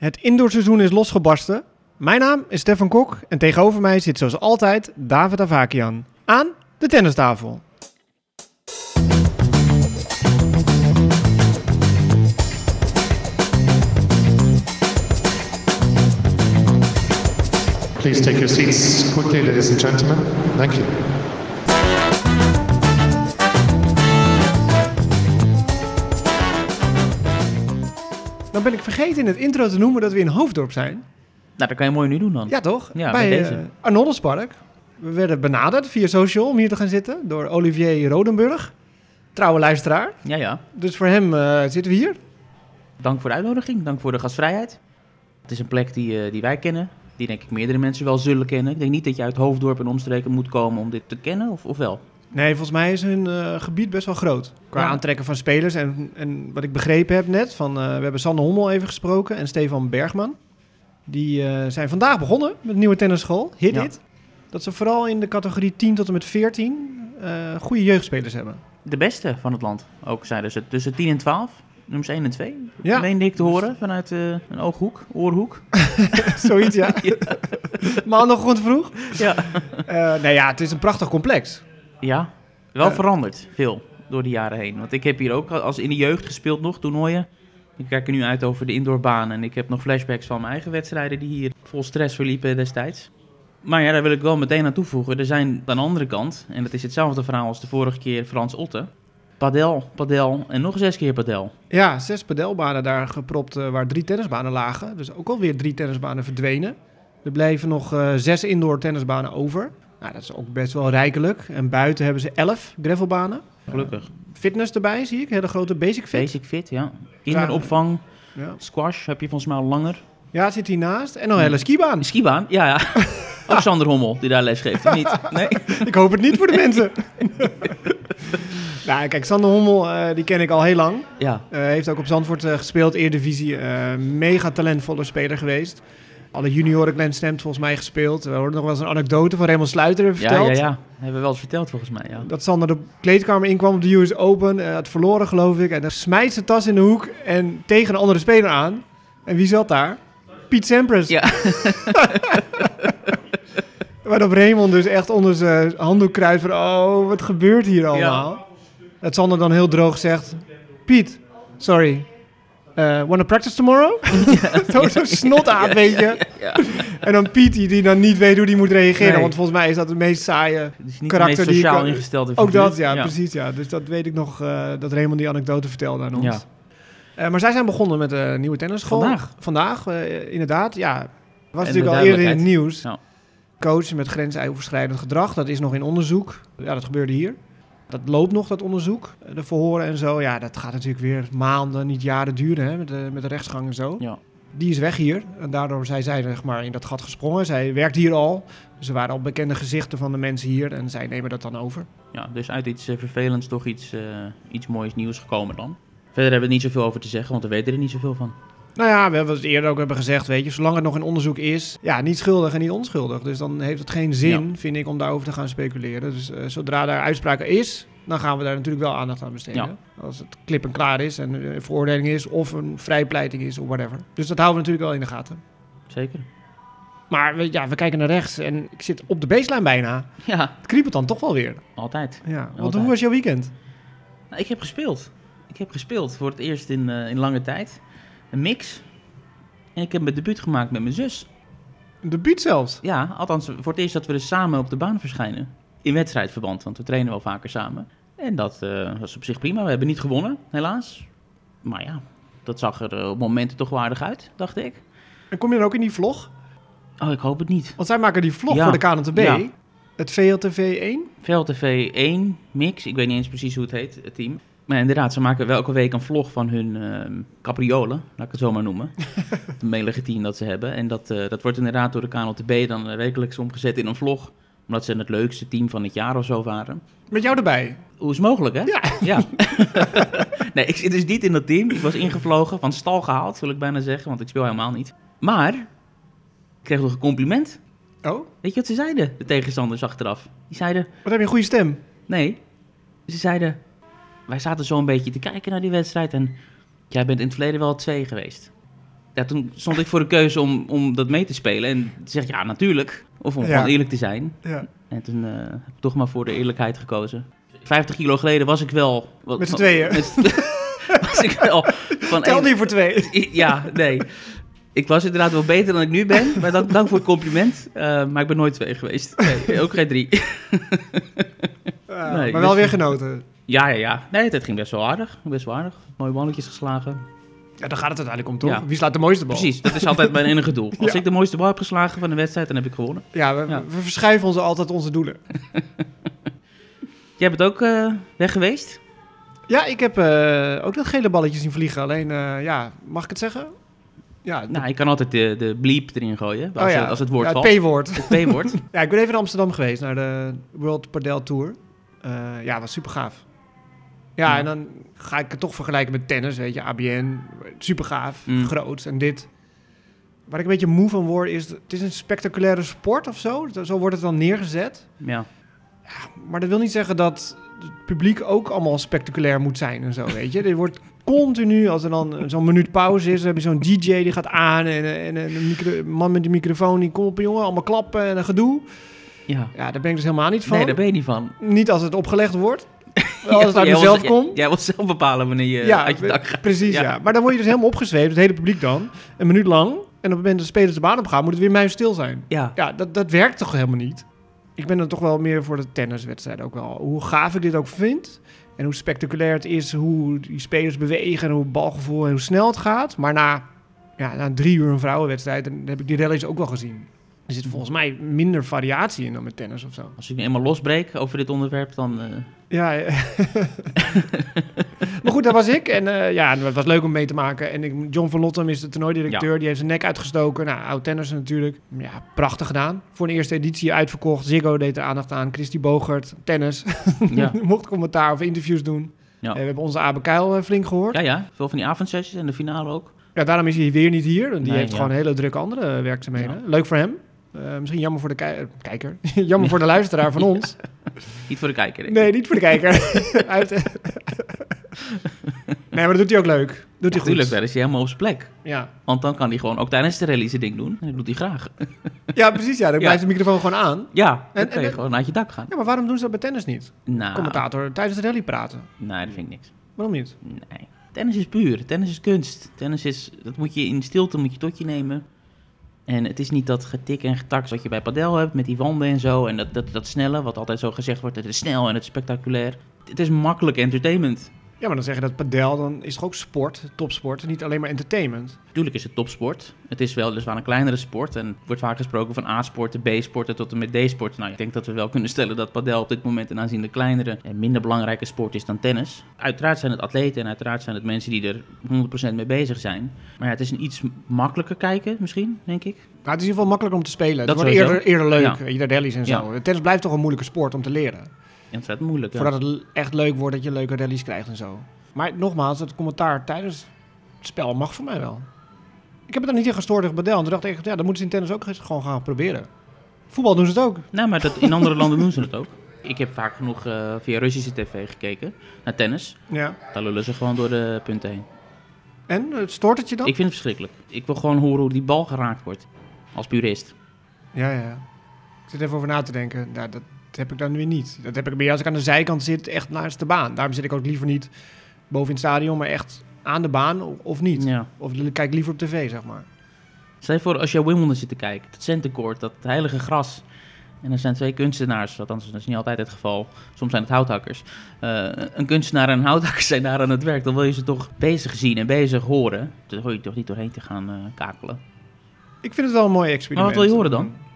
Het indoorseizoen is losgebarsten. Mijn naam is Stefan Kok en tegenover mij zit zoals altijd David Avakian. Aan de tennistafel. Please take your seats quickly, ladies and gentlemen. Thank you. Dan ben ik vergeten in het intro te noemen dat we in Hoofddorp zijn. Nou, dat kan je mooi nu doen dan. Ja, toch? Ja, bij bij deze. eh, Arnoldespark. We werden benaderd via social om hier te gaan zitten door Olivier Rodenburg. Trouwe luisteraar. Ja, ja. Dus voor hem eh, zitten we hier. Dank voor de uitnodiging. Dank voor de gastvrijheid. Het is een plek die, eh, die wij kennen. Die denk ik meerdere mensen wel zullen kennen. Ik denk niet dat je uit Hoofddorp en omstreken moet komen om dit te kennen, of, of wel? Nee, volgens mij is hun eh, gebied best wel groot. Qua Ja. aantrekken van spelers. En, en wat ik begrepen heb net, van, eh, we hebben Sander Hommel even gesproken en Stefan Bergman. Die eh, zijn vandaag begonnen met een nieuwe tennisschool, Hit Ja. It. Dat ze vooral in de categorie 10 tot en met 14 eh, goede jeugdspelers hebben. De beste van het land, ook zeiden ze. Tussen 10 en 12, nummers 1 en 2. Ja. Meende ik te horen vanuit een ooghoek, oorhoek. Zoiets, ja. Maandagochtend vroeg. Ja. Nee, ja, het is een prachtig complex. Ja, wel veranderd, veel, door de jaren heen. Want ik heb hier ook als in de jeugd gespeeld nog, toernooien. Ik kijk er nu uit over de indoorbaan en ik heb nog flashbacks van mijn eigen wedstrijden die hier vol stress verliepen destijds. Maar ja, daar wil ik wel meteen aan toevoegen. Er zijn aan de andere kant, en dat is hetzelfde verhaal als de vorige keer Frans Otte. Padel, padel en nog zes keer padel. Ja, zes padelbanen daar gepropt eh, waar drie tennisbanen lagen. Dus ook alweer drie tennisbanen verdwenen. Er bleven nog eh, zes indoor tennisbanen over. Nou, dat is ook best wel rijkelijk. En buiten hebben ze elf gravelbanen. Gelukkig. Fitness erbij zie ik, hele grote basic fit. Basic fit, ja. Kinderopvang, Ja. squash heb je volgens mij al langer. ja, zit hiernaast. En nog een hele skibaan. Een skibaan, ja ja. Ook Sander Hommel die daar les geeft, niet? Nee? Ik hoop het niet voor de mensen. nou, kijk, Sander Hommel, eh, die ken ik al heel lang. Ja, Eh, heeft ook op Zandvoort eh, gespeeld, Eredivisie. eh mega talentvolle speler geweest. Alle junioren Glen Stemt volgens mij gespeeld. We hoorden nog wel eens een anekdote van Raymond Sluiter hebben ja, verteld. ja, ja. Hebben we wel eens verteld volgens mij, ja. Dat Sander de kleedkamer inkwam op de US Open. eh, had verloren geloof ik. En dan smijt zijn tas in de hoek en tegen een andere speler aan. En wie zat daar? Piet Sampras. Ja. Waarop Raymond dus echt onder zijn handdoek kruipt van... Oh, wat gebeurt hier allemaal? Dat Sander dan heel droog zegt... Piet, sorry. Eh wanna practice tomorrow? Zo Zo'n snot aan, weet je. Ja. En dan Piet, die, die dan niet weet hoe die moet reageren. Nee. Want volgens mij is dat het meest saaie... Is niet Karakter de die meest sociaal ik- ingestelde Ook dat, ja, precies. Ja. Dus dat weet ik nog, eh, dat Raymond die anekdote vertelde aan ons. Ja. Eh, maar zij zijn begonnen met een nieuwe tennisschool. Vandaag. Vandaag, eh, inderdaad. Ja, was En natuurlijk al eerder in het nieuws. Ja. Coach met grensoverschrijdend gedrag, dat is nog in onderzoek. Ja, dat gebeurde hier. Dat loopt nog, dat onderzoek. Eh, De verhoren en zo. Ja, dat gaat natuurlijk weer maanden, niet jaren duren hè, met, de, met de rechtsgang en zo. Ja. Die is weg hier. En daardoor zijn zij zeg maar, in dat gat gesprongen. Zij werkt hier al. Dus er waren al bekende gezichten van de mensen hier. En zij nemen dat dan over. ja, dus uit iets eh, vervelends toch iets, eh, iets moois nieuws gekomen dan. Verder hebben we er niet zoveel over te zeggen, want we weten er niet zoveel van. Nou ja, we hebben het eerder ook hebben gezegd, weet je, zolang het nog in onderzoek is, ja, niet schuldig en niet onschuldig. Dus dan heeft het geen zin, vind ik, om daarover te gaan speculeren. Dus eh, zodra daar uitspraak is, dan gaan we daar natuurlijk wel aandacht aan besteden. Als het klip en klaar is en een veroordeling is of een vrijpleiting is of whatever. Dus dat houden we natuurlijk wel in de gaten. Zeker. Maar we, ja, we kijken naar rechts en ik zit op de baseline bijna. Ja, Het kriebelt dan toch wel weer. altijd. Ja, want Altijd. hoe was jouw weekend? Nou, ik heb gespeeld. Ik heb gespeeld voor het eerst in, eh, in lange tijd. Een mix. En ik heb mijn debuut gemaakt met mijn zus. Een debuut zelfs. Ja, althans voor het eerst dat we dus samen op de baan verschijnen. In wedstrijdverband, want we trainen wel vaker samen. En dat eh, was op zich prima. We hebben niet gewonnen, helaas. Maar ja, dat zag er eh, op momenten toch wel aardig uit, dacht ik. En kom je dan ook in die vlog? Oh, ik hoop het niet. Want zij maken die vlog Ja. voor de KNTB. Ja. Het VLTV 1. VLTV 1 mix, ik weet niet eens precies hoe het heet, het team. Maar inderdaad, ze maken elke week een vlog van hun ehm capriolen, laat ik het zo maar noemen. het melige team dat ze hebben. En dat, eh, dat wordt inderdaad door de KNLTB dan eh, wekelijks omgezet in een vlog. Omdat ze het leukste team van het jaar of zo waren. Met jou erbij. Hoe is het mogelijk, hè? Ja. ja. nee, ik zit dus niet in dat team. Ik was ingevlogen, van stal gehaald, wil ik bijna zeggen, want ik speel helemaal niet. Maar, ik kreeg nog een compliment. Oh, Weet je wat ze zeiden, de tegenstanders achteraf? Die zeiden, wat heb je een goede stem. Nee, ze zeiden... Wij zaten zo een beetje te kijken naar die wedstrijd en... Jij bent in het verleden wel twee geweest. ja, toen stond ik voor de keuze om, om dat mee te spelen. En zeg ik, ja, natuurlijk. Of om Ja. gewoon eerlijk te zijn. Ja. En toen eh, heb ik toch maar voor de eerlijkheid gekozen. 50 kilo geleden was ik wel... wat- Met z'n tweeën. met was ik wel van... Tel niet voor twee. Ja, nee. Ik was inderdaad wel beter dan ik nu ben. Maar dank, dank voor het compliment. Eh, maar ik ben nooit twee geweest. Nee, ook geen drie. Nee, maar wel dus- weer genoten. Ja, ja, ja. Nee, het ging best wel aardig. Best wel aardig. Mooie balletjes geslagen. Ja, daar gaat het uiteindelijk om, toch? Ja. Wie slaat de mooiste bal? Precies, dat is altijd mijn enige doel. Als Ja. ik de mooiste bal heb geslagen van de wedstrijd, dan heb ik gewonnen. Ja, we, Ja. we verschuiven ons altijd onze doelen. Jij bent ook eh, weg geweest? Ja, ik heb eh, ook dat gele balletje zien vliegen. Alleen, eh, ja, mag ik het zeggen? Ja, Nou, ik kan altijd de, de bleep erin gooien, als, oh ja. het, als het woord ja, valt. het P-woord. Het P-woord. Ja, ik ben even in Amsterdam geweest naar de World Padel Tour. Ja, was super gaaf. Ja, en dan ga ik het toch vergelijken met tennis, weet je. ABN, super gaaf, Mm. groot. En dit, waar ik een beetje moe van word, is... Het is een spectaculaire sport of zo. Zo wordt het dan neergezet. ja. Maar dat wil niet zeggen dat het publiek ook allemaal spectaculair moet zijn en zo, weet je. Er wordt continu, als er dan zo'n minuut pauze is, dan heb je zo'n DJ die gaat aan en, en, en een micro- man met die microfoon die komt op, jongen, allemaal klappen en een gedoe. ja. Ja, daar ben ik dus helemaal niet van. Nee, daar ben je niet van. Niet als het opgelegd wordt. Als het uit jij- komt. Jij wil zelf bepalen wanneer je uit je dak gaat. precies, ja. Ja. Maar dan word je dus helemaal opgezweept, het hele publiek dan, een minuut lang. En op het moment dat de spelers de baan op gaan, moet het weer muisstil zijn. Ja. Ja, dat, dat werkt toch helemaal niet? Ik ben er toch wel meer voor de tenniswedstrijd ook wel. Hoe gaaf ik dit ook vind. En hoe spectaculair het is, hoe die spelers bewegen en hoe het balgevoel en hoe snel het gaat. Maar na, ja, na drie uur een vrouwenwedstrijd, dan heb ik die rallies ook wel gezien. Er zit volgens mij minder variatie in dan met tennis of zo. Als ik nu eenmaal losbreek over dit onderwerp, dan... eh, Ja, ja. maar goed, daar was ik. En eh, ja, het was leuk om mee te maken. En ik, John van Lottem is de toernooidirecteur. Die heeft zijn nek uitgestoken. Nou, oud tennis natuurlijk. Ja, prachtig gedaan. Voor een eerste editie uitverkocht. Ziggo deed er aandacht aan. Christy Bogert, tennis. ja. Mocht commentaar of interviews doen. Ja. Eh, we hebben onze Abe Kuil eh, flink gehoord. ja, Ja. ja. Veel van die avondsessies en de finale ook. daarom is hij weer niet hier. Die Nee, heeft ja. gewoon hele drukke andere werkzaamheden. Ja. Leuk voor hem. Eh, misschien jammer voor de eh, kijker. jammer voor de luisteraar van ons. Niet voor de kijker. Nee, niet voor de kijker. Nee, maar dat doet hij ook leuk. Doet hij goed. Natuurlijk, daar is hij helemaal op zijn plek. Ja. Want dan kan hij gewoon ook tijdens de rally zijn ding doen. En dat doet hij graag. ja, precies. Ja, dan blijft de microfoon gewoon aan. Ja, dan En- kan je en- gewoon uit je dak gaan. Ja, maar waarom doen ze dat bij tennis niet? Nou, Commentator tijdens de rally praten. nee, dat vind ik niks. Waarom niet? Nee. Tennis is puur. Tennis is kunst. Tennis is, dat moet je in stilte moet je tot je nemen. En het is niet dat getik en getak wat je bij padel hebt met die wanden en zo. En dat, dat, dat snelle, wat altijd zo gezegd wordt, het is snel en het is spectaculair. Het is makkelijk entertainment. Ja, maar dan zeg je dat padel, dan is toch ook sport, topsport, niet alleen maar entertainment. Natuurlijk is het topsport. Het is weliswaar een kleinere sport. En wordt vaak gesproken van A-sporten, B-sporten tot en met D-sporten. Nou, ik denk dat we wel kunnen stellen dat padel op dit moment een aanzienlijk kleinere en minder belangrijke sport is dan tennis. Uiteraard zijn het atleten en uiteraard zijn het mensen die er 100% mee bezig zijn. Maar ja, het is een iets makkelijker kijken misschien, denk ik. Maar het is in ieder geval makkelijker om te spelen. Het Dat wordt sowieso. eerder, eerder leuk, Ja. je, rallies en zo. Ja. Tennis blijft toch een moeilijke sport om te leren. Ontzettend moeilijk. Voordat het echt leuk wordt dat je leuke rallies krijgt en zo. Maar nogmaals, het commentaar tijdens het spel mag voor mij wel. Ik heb het er niet in gestoord padel. En toen dacht ik, ja, dan moeten ze in tennis ook gewoon gaan proberen. Voetbal doen ze het ook. Nou, maar dat, in andere landen doen ze het ook. Ik heb vaak genoeg eh, via Russische tv gekeken naar tennis. Ja. Daar lullen ze gewoon door de punten heen. En, eh, stoort het je dan? Ik vind het verschrikkelijk. Ik wil gewoon horen hoe die bal geraakt wordt. Als purist. Ja, ja. Ik zit even over na te denken. Nou, dat heb ik dan weer niet. Dat heb ik meer als ik aan de zijkant zit, echt naast de baan. Daarom zit ik ook liever niet boven in het stadion, maar echt aan de baan of niet. Ja. Of ik kijk liever op tv, zeg maar. Stel je voor, als je Wimbledon zit te kijken, het centercourt, dat heilige gras. En er zijn twee kunstenaars, althans dat is niet altijd het geval. Soms zijn het houthakkers. Eh, een kunstenaar en een houthakker zijn daar aan het werk. Dan wil je ze toch bezig zien en bezig horen. Dan hoor je toch niet doorheen te gaan eh, kakelen. Ik vind het wel een mooi experiment. Maar wat wil je horen dan?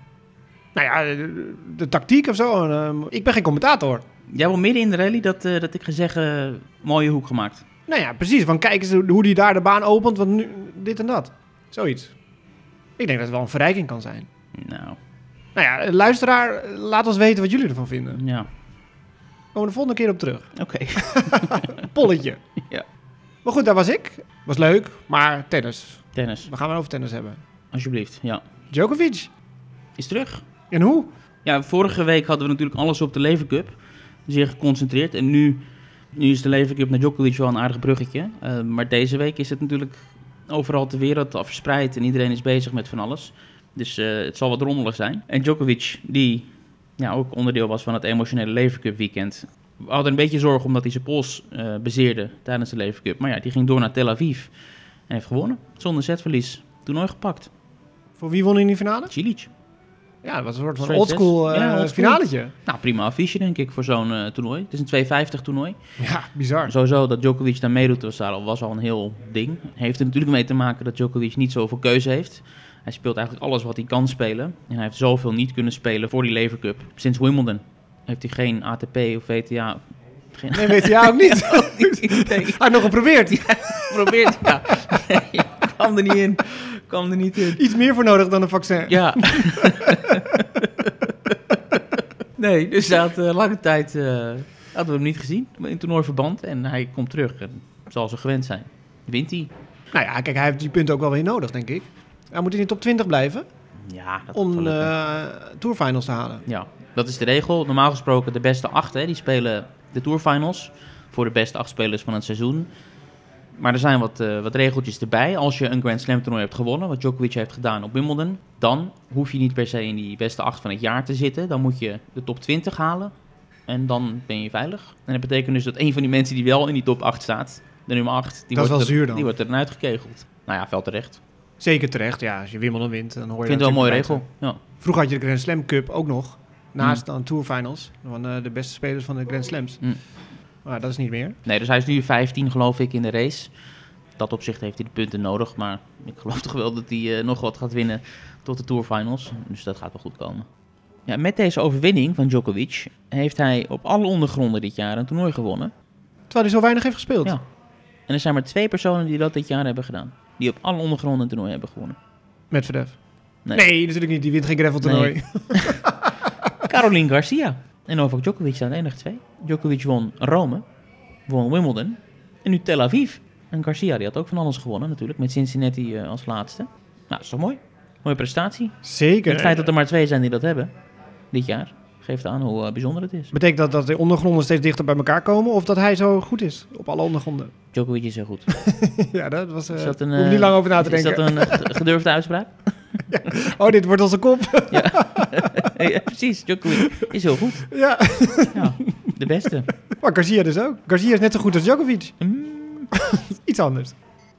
Nou ja, de, de tactiek of zo. En, ehm, ik ben geen commentator. Jij wil midden in de rally dat, eh, dat ik ga zeggen, mooie hoek gemaakt. Nou ja, precies. Van kijk eens hoe die daar de baan opent, want nu dit en dat. Zoiets. Ik denk dat het wel een verrijking kan zijn. Nou, Nou ja, luisteraar, laat ons weten wat jullie ervan vinden. ja, Komen we de volgende keer op terug. oké. Polletje. Ja. Maar goed, daar was ik. Was leuk, maar tennis. Tennis, We gaan het over tennis hebben. alsjeblieft. Ja. Djokovic. Is terug. En hoe? Ja, vorige week hadden we natuurlijk alles op de Lever Cup. Zeer geconcentreerd. En nu, nu is de Lever Cup naar Djokovic wel een aardig bruggetje. Eh, maar deze week is het natuurlijk overal ter wereld al verspreid en iedereen is bezig met van alles. Dus eh, het zal wat rommelig zijn. En Djokovic, die ja, ook onderdeel was van het emotionele Lever Cup weekend. We hadden een beetje zorgen omdat hij zijn pols eh, bezeerde tijdens de Lever Cup. Maar ja, die ging door naar Tel Aviv en heeft gewonnen. Zonder setverlies. Toernooi gepakt. Voor wie won in die finale? Cilic. Ja, dat was een soort van oldschool sets. Ja, eh finaletje. Nou, prima affiche denk ik voor zo'n eh, toernooi. Het is een 250 toernooi. Ja, bizar. Sowieso dat Djokovic daar meedoet was, al- was al een heel ding. Heeft er natuurlijk mee te maken dat Djokovic niet zoveel keuze heeft. Hij speelt eigenlijk alles wat hij kan spelen. En hij heeft zoveel niet kunnen spelen voor die Lever Cup. Sinds Wimbledon heeft hij geen ATP of WTA. Geen Nee, weet jij ook niet. Hij had nog geprobeerd. geprobeerd. Ja. Nee, kwam er niet in. Kwam er niet in. Iets meer voor nodig dan een vaccin. Ja. nee, dus hij had eh, lange tijd eh, hadden we hem niet gezien in toernooiverband. En hij komt terug. En zoals ze gewend zijn, wint hij. Nou ja, kijk, hij heeft die punten ook wel weer nodig, denk ik. Hij moet in de top 20 blijven Ja, dat om uh, tourfinals te halen. Ja, dat is de regel. Normaal gesproken de beste acht, hè, die spelen de tourfinals. Voor de beste acht spelers van het seizoen. Maar er zijn wat, eh, wat regeltjes erbij. Als je een Grand Slam toernooi hebt gewonnen, wat Djokovic heeft gedaan op Wimbledon, dan hoef je niet per se in die beste acht van het jaar te zitten. Dan moet je de top 20 halen en dan ben je veilig. En dat betekent dus dat een van die mensen die wel in die top 8 staat, de nummer 8, die, Dat wordt, wel er, dan. die wordt er dan uitgekegeld. Nou ja, veld terecht. Zeker terecht, ja. Als je Wimbledon wint, dan hoor je Ik vind wel een mooie regel. Ja. Vroeger had je de Grand Slam Cup ook nog. Naast Mm. dan tourfinals. Van eh, de beste spelers van de Grand Slams. Mm. Maar dat is niet meer. Nee, dus hij is nu 15 geloof ik in de race. Dat opzicht heeft hij de punten nodig. Maar ik geloof toch wel dat hij eh, nog wat gaat winnen tot de Tour Finals. Dus dat gaat wel goed komen. Ja, met deze overwinning van Djokovic heeft hij op alle ondergronden dit jaar een toernooi gewonnen. Terwijl hij zo weinig heeft gespeeld. Ja. En er zijn maar twee personen die dat dit jaar hebben gedaan. Die op alle ondergronden een toernooi hebben gewonnen. Met Verdef. Nee. Nee. natuurlijk niet. Die wint geen gravel toernooi. Caroline Garcia en Novak Djokovic zijn de enige twee. Djokovic won Rome, won Wimbledon en nu Tel Aviv. En Garcia die had ook van alles gewonnen natuurlijk, met Cincinnati eh, als laatste. Nou, dat is toch mooi? Mooie prestatie. Zeker. Het feit dat er maar twee zijn die dat hebben, dit jaar, geeft aan hoe eh, bijzonder het is. Betekent dat dat de ondergronden steeds dichter bij elkaar komen? Of dat hij zo goed is op alle ondergronden? Djokovic is heel goed. ja, dat was... Is dat een, eh, niet lang over na te Is denken. dat een gedurfde uitspraak? Oh, dit wordt onze kop. ja, precies, Djokovic is heel goed. ja. Ja, de beste. Maar Garcia dus ook. Garcia is net zo goed als Djokovic. Mm, Iets anders.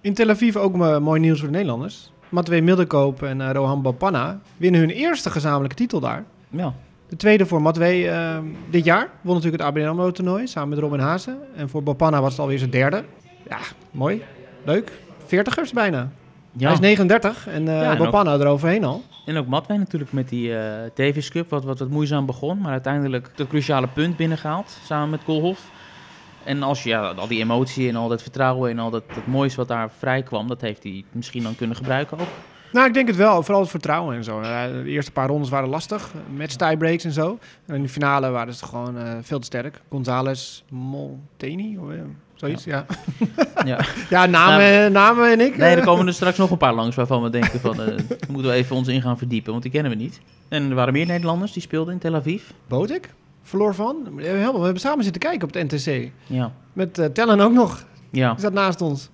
In Tel Aviv ook mooi nieuws voor de Nederlanders. Matwee Middelkoop en eh, Rohan Bopanna winnen hun eerste gezamenlijke titel daar. ja, De tweede voor Matwee eh, dit jaar. Won natuurlijk het ABN AMRO toernooi samen met Robin Haase. En voor Bopanna was het alweer zijn derde. Ja, mooi. Leuk. Veertigers bijna. Ja. Hij is 39 en eh Ja, en Bopanna eroverheen al. En ook Matwijn natuurlijk met die eh, Davis Cup, wat, wat, wat moeizaam begon, maar uiteindelijk het cruciale punt binnengehaald, samen met Koolhof. En als je ja, al die emotie en al dat vertrouwen en al dat, dat moois wat daar vrij kwam, dat heeft hij misschien dan kunnen gebruiken ook. Nou, ik denk het wel. Vooral het vertrouwen en zo. De eerste paar rondes waren lastig. Met tiebreaks en zo. En in de finale waren ze gewoon eh, veel te sterk. González Molteni, of, zoiets, ja. Ja. Ja, namen, namen en ik. Nee, eh, er komen er straks nog een paar langs waarvan we denken van, eh daar moeten we even ons in gaan verdiepen, want die kennen we niet. En er waren meer Nederlanders die speelden in Tel Aviv. Botek, verloor van. We hebben, we hebben samen zitten kijken op het NTC. Ja, Met eh, Tellen ook nog. ja. Die zat naast ons.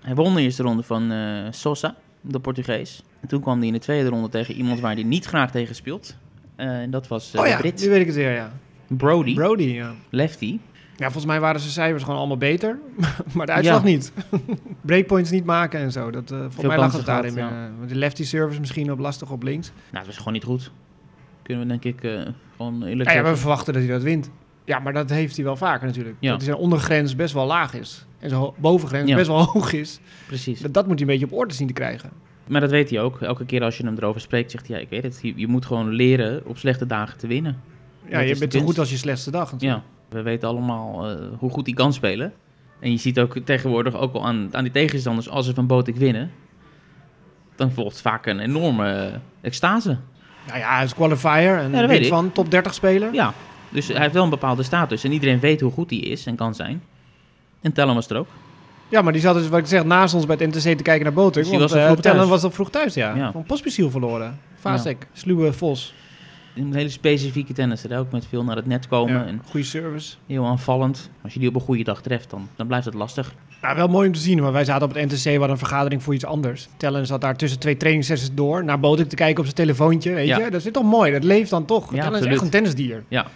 Hij won de eerste ronde van eh, Sosa, de Portugees. En toen kwam hij in de tweede ronde tegen iemand waar hij niet graag tegen speelt. Eh, en dat was eh, oh ja, Brit. nu weet ik het weer, ja. Brody, Brody, ja. lefty. Ja, volgens mij waren zijn cijfers gewoon allemaal beter. maar de uitslag Ja. niet. Breakpoints niet maken en zo. Dat, eh volgens Veel mij lag het daarin. gehad, eh, want de lefty service misschien op lastig op links. Nou, het was gewoon niet goed. Kunnen we denk ik eh, gewoon eerlijk Ja, we verwachten dat hij dat wint. Ja, maar dat heeft hij wel vaker natuurlijk. Ja. Dat zijn ondergrens best wel laag is. En zijn bovengrens Ja. best wel hoog is. Precies. Dat, dat moet hij een beetje op orde zien te krijgen. Maar dat weet hij ook. Elke keer als je hem erover spreekt, zegt hij, ja, ik weet het. Je, je moet gewoon leren op slechte dagen te winnen. Ja, Dat je bent zo goed als je slechtste dag natuurlijk. Ja, we weten allemaal eh, hoe goed hij kan spelen. En je ziet ook tegenwoordig ook al aan, aan die tegenstanders, als ze van Botik winnen, dan volgt vaak een enorme eh, extase. Ja, ja, hij is qualifier en Ja, weet van top 30 speler. Ja, dus hij heeft wel een bepaalde status. En iedereen weet hoe goed hij is en kan zijn. En Tellem was er ook. Ja, maar die zat dus, wat ik zeg, naast ons bij het NTC te kijken naar Botek. Dus want was eh, Tellen thuis. was al vroeg thuis, ja. Ja. Van Pospiesiel verloren. Vasek, sluwe Vos. Een hele specifieke tennisser, ook met veel naar het net komen. Ja, En goede service. heel aanvallend. Als je die op een goede dag treft, dan, dan blijft het lastig. Nou, wel mooi om te zien, want wij zaten op het NTC, we hadden een vergadering voor iets anders. Tellen zat daar tussen twee trainingssessies door, naar Botik te kijken op zijn telefoontje, weet Ja. je. Dat is toch mooi, dat leeft dan toch. Ja, Tellen is echt een tennisdier. Ja.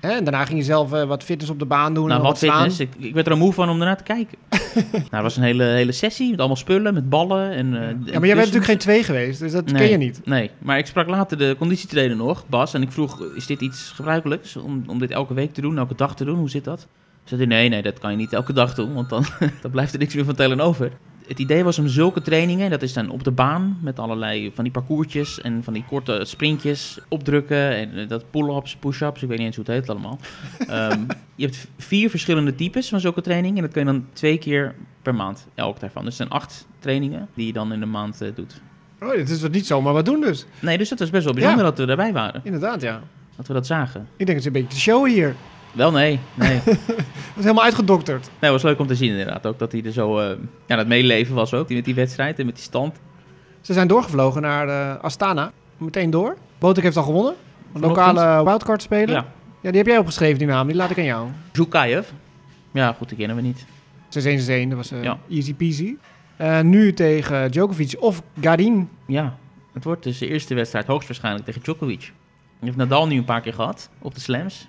Hè? En daarna ging je zelf eh, wat fitness op de baan doen. Nou, en wat slaan. fitness. Ik, ik werd er een moe van om ernaar te kijken. nou, het was een hele, hele sessie met allemaal spullen, met ballen. En, eh, Ja, maar jij bent natuurlijk geen twee geweest, dus dat Nee. ken je niet. Nee, maar ik sprak later de conditietrainer nog, Bas, en ik vroeg, is dit iets gebruikelijks om, om dit elke week te doen, elke dag te doen? Hoe zit dat? Zei hij, nee, nee, dat kan je niet elke dag doen, want dan, dan blijft er niks meer van tellen over. Het idee was om zulke trainingen, dat is dan op de baan, met allerlei van die parcoursjes en van die korte sprintjes, opdrukken en eh, dat pull-ups, push-ups, ik weet niet eens hoe het heet allemaal. Ehm, je hebt vier verschillende types van zulke trainingen en dat kun je dan twee keer per maand, elk daarvan. Dus het zijn acht trainingen die je dan in de maand eh, doet. Oh, het is wat niet zomaar wat doen dus. Nee, dus dat was best wel bijzonder Ja. dat we daarbij waren. Inderdaad, ja. Dat we dat zagen. Ik denk dat ze een beetje te showen hier. Wel, nee. Nee, Dat is helemaal uitgedokterd. nee het was leuk om te zien inderdaad. Ook dat hij er zo... eh ja, dat meeleven was ook. Die met die wedstrijd en met die stand. Ze zijn doorgevlogen naar eh, Astana. Meteen door. Botik heeft al gewonnen. Een lokale wildcard speler. Ja. Ja. die heb jij opgeschreven, die naam. Die laat ik aan jou. Zhukayev. Ja, goed, die kennen we niet. 6-1-1, dat was eh, Ja. easy peasy. Eh, nu tegen Djokovic of Garin. Ja, het wordt dus de eerste wedstrijd hoogstwaarschijnlijk tegen Djokovic. Die heeft Nadal nu een paar keer gehad op de slams.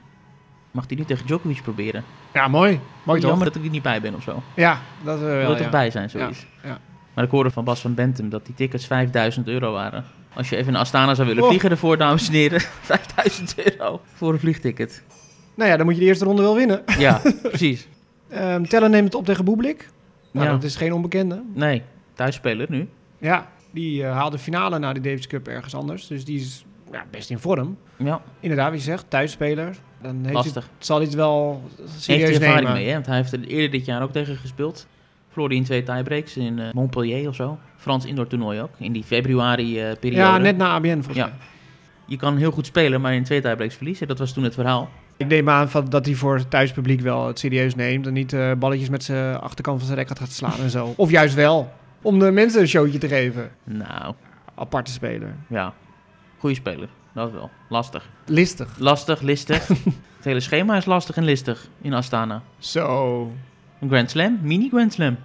Mag hij nu tegen Djokovic proberen? Ja, mooi. Mooi toch? Jammer dat ik er niet bij ben of zo. Ja, dat eh wil wel, toch bij zijn, zoiets. ja. Maar ik hoorde van Bas van Bentum dat die tickets 5000 euro waren. Als je even naar Astana zou willen Oh. vliegen ervoor, dames en heren. 5000 euro voor een vliegticket. Nou ja, dan moet je de eerste ronde wel winnen. Ja, precies. Ehm Tellen neemt het op tegen Bublik. Nou, Ja. dat is geen onbekende. Nee, thuisspeler nu. Ja, die eh, haalde finale na de Davis Cup ergens anders. Dus die is ja, best in vorm. Ja, Inderdaad, wie je zegt, thuisspeler. Dan heeft hij, lastig. zal hij het wel serieus ervaring nemen. mee, hè? Want hij heeft er eerder dit jaar ook tegen gespeeld. Verloor in twee tiebreaks in eh, Montpellier of zo. Frans indoor toernooi ook. In die februari-periode. Ja, net na ABN volgens Ja. mij. Je kan heel goed spelen, maar in twee tiebreaks verliezen. Dat was toen het verhaal. Ik neem aan dat hij voor het thuispubliek wel het serieus neemt. En niet eh, balletjes met zijn achterkant van zijn rek gaat slaan en zo. Of juist wel. Om de mensen een showtje te geven. Nou, Aparte speler. ja. Goeie speler. Dat wel. Lastig. Listig. Lastig, listig. het hele schema is lastig en listig in Astana. Zo. Een Grand Slam, mini Grand Slam.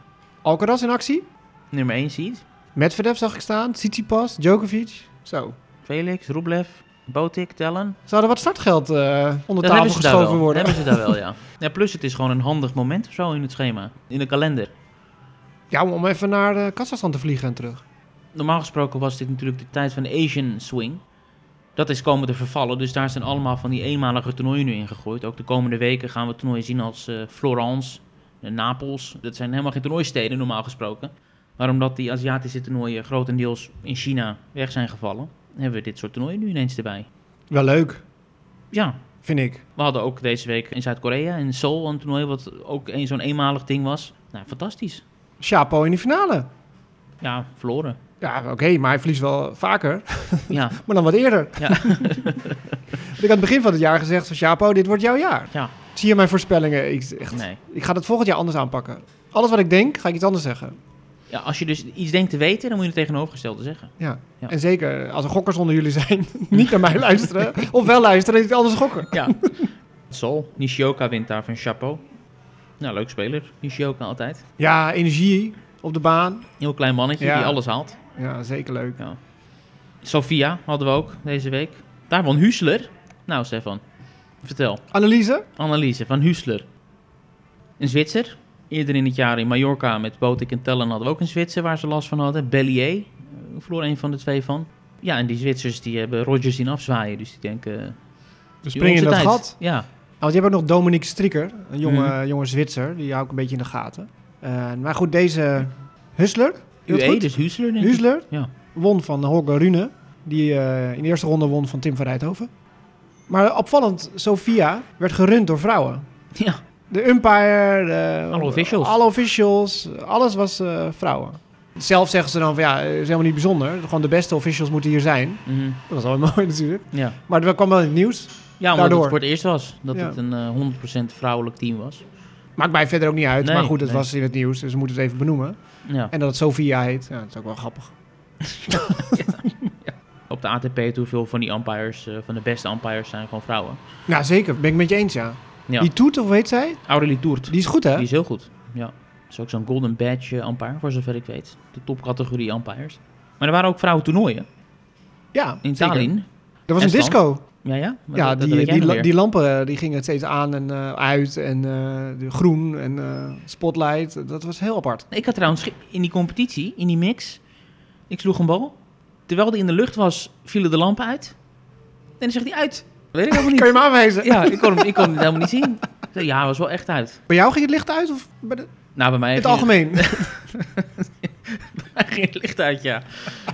Alcaraz in actie. Nummer 1 seed. Medvedev zag ik staan. Tsitsipas. Djokovic. Zo. Felix, Rublev, Botik, Tellen. Zou er wat startgeld eh, onder Dat tafel geschoven worden? Hebben ze daar wel, ja. ja. Plus het is gewoon een handig moment of zo in het schema. In de kalender. Ja, om even naar uh, Kazachstan te vliegen en terug. Normaal gesproken was dit natuurlijk de tijd van de Asian Swing. Dat is komen te vervallen, dus daar zijn allemaal van die eenmalige toernooien nu ingegooid. Ook de komende weken gaan we toernooien zien als eh, Florence, eh, Napels. Dat zijn helemaal geen toernooisteden normaal gesproken. Maar omdat die Aziatische toernooien grotendeels in China weg zijn gevallen, hebben we dit soort toernooien nu ineens erbij. Wel leuk, Ja, vind ik. we hadden ook deze week in Zuid-Korea, in Seoul, een toernooi wat ook een, zo'n eenmalig ding was. Nou, fantastisch. Chapo in de finale. Ja, verloren. Ja, oké, maar hij verliest wel vaker. Ja, Maar dan wat eerder. Ja. ik had aan het begin van het jaar gezegd van Chapo, dit wordt jouw jaar. ja, Zie je mijn voorspellingen? Ik, echt, nee. ik ga het volgend jaar anders aanpakken. Alles wat ik denk, ga ik iets anders zeggen. Ja, als je dus iets denkt te weten, dan moet je het tegenovergestelde zeggen. Ja. Ja. En zeker als er gokkers onder jullie zijn, niet naar mij luisteren. Of wel luisteren en iets anders gokken. Ja. Sol, Nishioka wint daar van Chapeau. Nou, leuk speler, Nishioka altijd. Ja, energie op de baan. Heel klein mannetje Ja. die alles haalt. Ja, zeker leuk. Sofia hadden we ook deze week. Daar won Huesler. Nou, Stefan, vertel. Analyse? Analyse van Huesler. Een Zwitser. Eerder in het jaar in Mallorca met Botik en Tellen hadden we ook een Zwitser waar ze last van hadden. Bellier. eh, verloor een van de twee van. Ja, en die Zwitsers die hebben Rogers zien afzwaaien. Dus die denken... eh, We springen in dat tijd. gat. Ja, want je hebt ook nog Dominique Strikker, een jonge, Mhm. jonge Zwitser. Die hou ik een beetje in de gaten. Eh, maar goed, deze Hustler, het UE, dus Huesler denk ik. Husler Ja. won van Holger Rune, die eh, in de eerste ronde won van Tim van Rijthoven. Maar opvallend, Sofia werd gerund door vrouwen. Ja, De umpire, de, Alle officials. alle officials, alles was eh, vrouwen. Zelf zeggen ze dan van ja, het is helemaal niet bijzonder. Gewoon de beste officials moeten hier zijn. mhm. Dat was wel mooi natuurlijk. ja. Maar dat kwam wel in het nieuws. Ja, omdat Daardoor. het voor het eerst was dat Ja. het een eh, 100% vrouwelijk team was. Maakt mij verder ook niet uit. Nee, maar goed, het nee. was in het nieuws, dus we moeten het even benoemen. Ja. En dat het Sofia heet, ja, dat is ook wel grappig. Op de ATP toe veel van die umpires, eh, van de beste umpires zijn gewoon vrouwen. Nou, zeker. Ben ik met je eens, ja. Ja. Die Toet, of weet zij? Aurelie Toert, Die is goed, hè? die is heel goed. Ja. is ook zo'n golden badge eh, umpire, voor zover ik weet. De topcategorie umpires. Maar er waren ook vrouwen toernooien Ja, in zeker. Tallinn. Er was een disco. Ja, ja? Maar Ja, dat- die, die, die lampen eh, die gingen steeds aan en eh, uit. En eh, de groen en spotlight. Dat was heel apart. Ik had trouwens in die competitie, in die mix, ik sloeg een bal. Terwijl die in de lucht was, vielen de lampen uit. En dan zegt hij uit. Weet ik helemaal niet. Kan je hem aanwijzen? Ja, ik kon hem, ik kon hem helemaal niet zien. Ja, hij was wel echt uit. Bij jou ging het licht uit? Of bij de- Nou, bij mij in het algemeen? ging het licht uit, ja.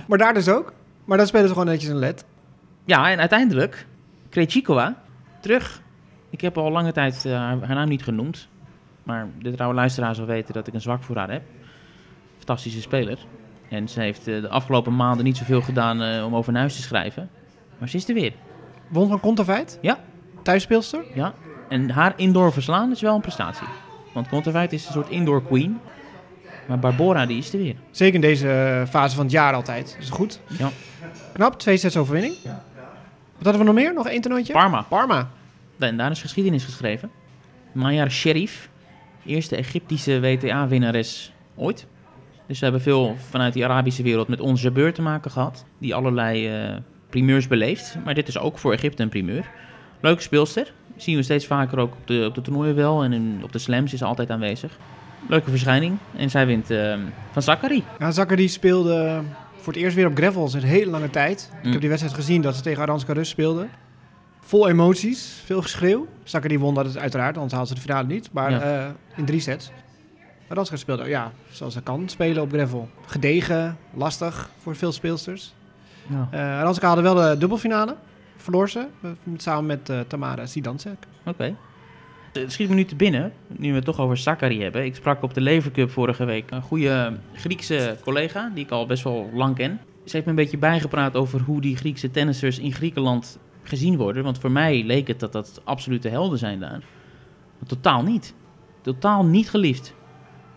maar daar dus ook? Maar dan spelen ze gewoon netjes een led. Ja, en uiteindelijk, Krejcikova, terug. Ik heb al lange tijd eh, haar, naam niet genoemd. Maar de trouwe luisteraar zal weten dat ik een zwak voor haar heb. Fantastische speler. En ze heeft eh, de afgelopen maanden niet zoveel gedaan eh, om over naar huis te schrijven. Maar ze is er weer. Won van Conterfeit? Ja. Thuisspeelster? Ja, en haar indoor verslaan is wel een prestatie. Want Conterfeit is een soort indoor queen. Maar Barbora, die is er weer. Zeker in deze fase van het jaar altijd. Is goed. Ja. Knap, twee sets overwinning. Wat hadden we nog meer? Nog één toernooitje? Parma. Parma. En daar is geschiedenis geschreven. Mayar Sherif, eerste Egyptische WTA-winnares ooit. Dus we hebben veel vanuit die Arabische wereld met onze Jabeur te maken gehad. Die allerlei eh, primeurs beleeft. Maar dit is ook voor Egypte een primeur. Leuke speelster. Zien we steeds vaker ook op de, op de toernooien wel. En in, op de slams is ze altijd aanwezig. Leuke verschijning. En zij wint eh, van Zachary. Ja, Zachary speelde voor het eerst weer op gravel sinds een hele lange tijd. Ik Mm. heb die wedstrijd gezien dat ze tegen Aranska Rus speelde. Vol emoties, veel geschreeuw. Zachary won dat het uiteraard, anders haalde ze de finale niet. Maar Ja. eh, in drie sets. Aranska speelde, ja, zoals ze kan spelen op gravel. Gedegen, lastig voor veel speelsters. Ja. Eh Aranska hadden wel de dubbelfinale. Verloor ze, eh, samen met eh, Tamara Sidansek. Oké. Het schiet me nu te binnen, nu we het toch over Zachary hebben. Ik sprak op de Lever Cup vorige week een goede Griekse collega, die ik al best wel lang ken. Ze heeft me een beetje bijgepraat over hoe die Griekse tennissers in Griekenland gezien worden. Want voor mij leek het dat dat absolute helden zijn daar. Maar totaal niet. Totaal niet geliefd.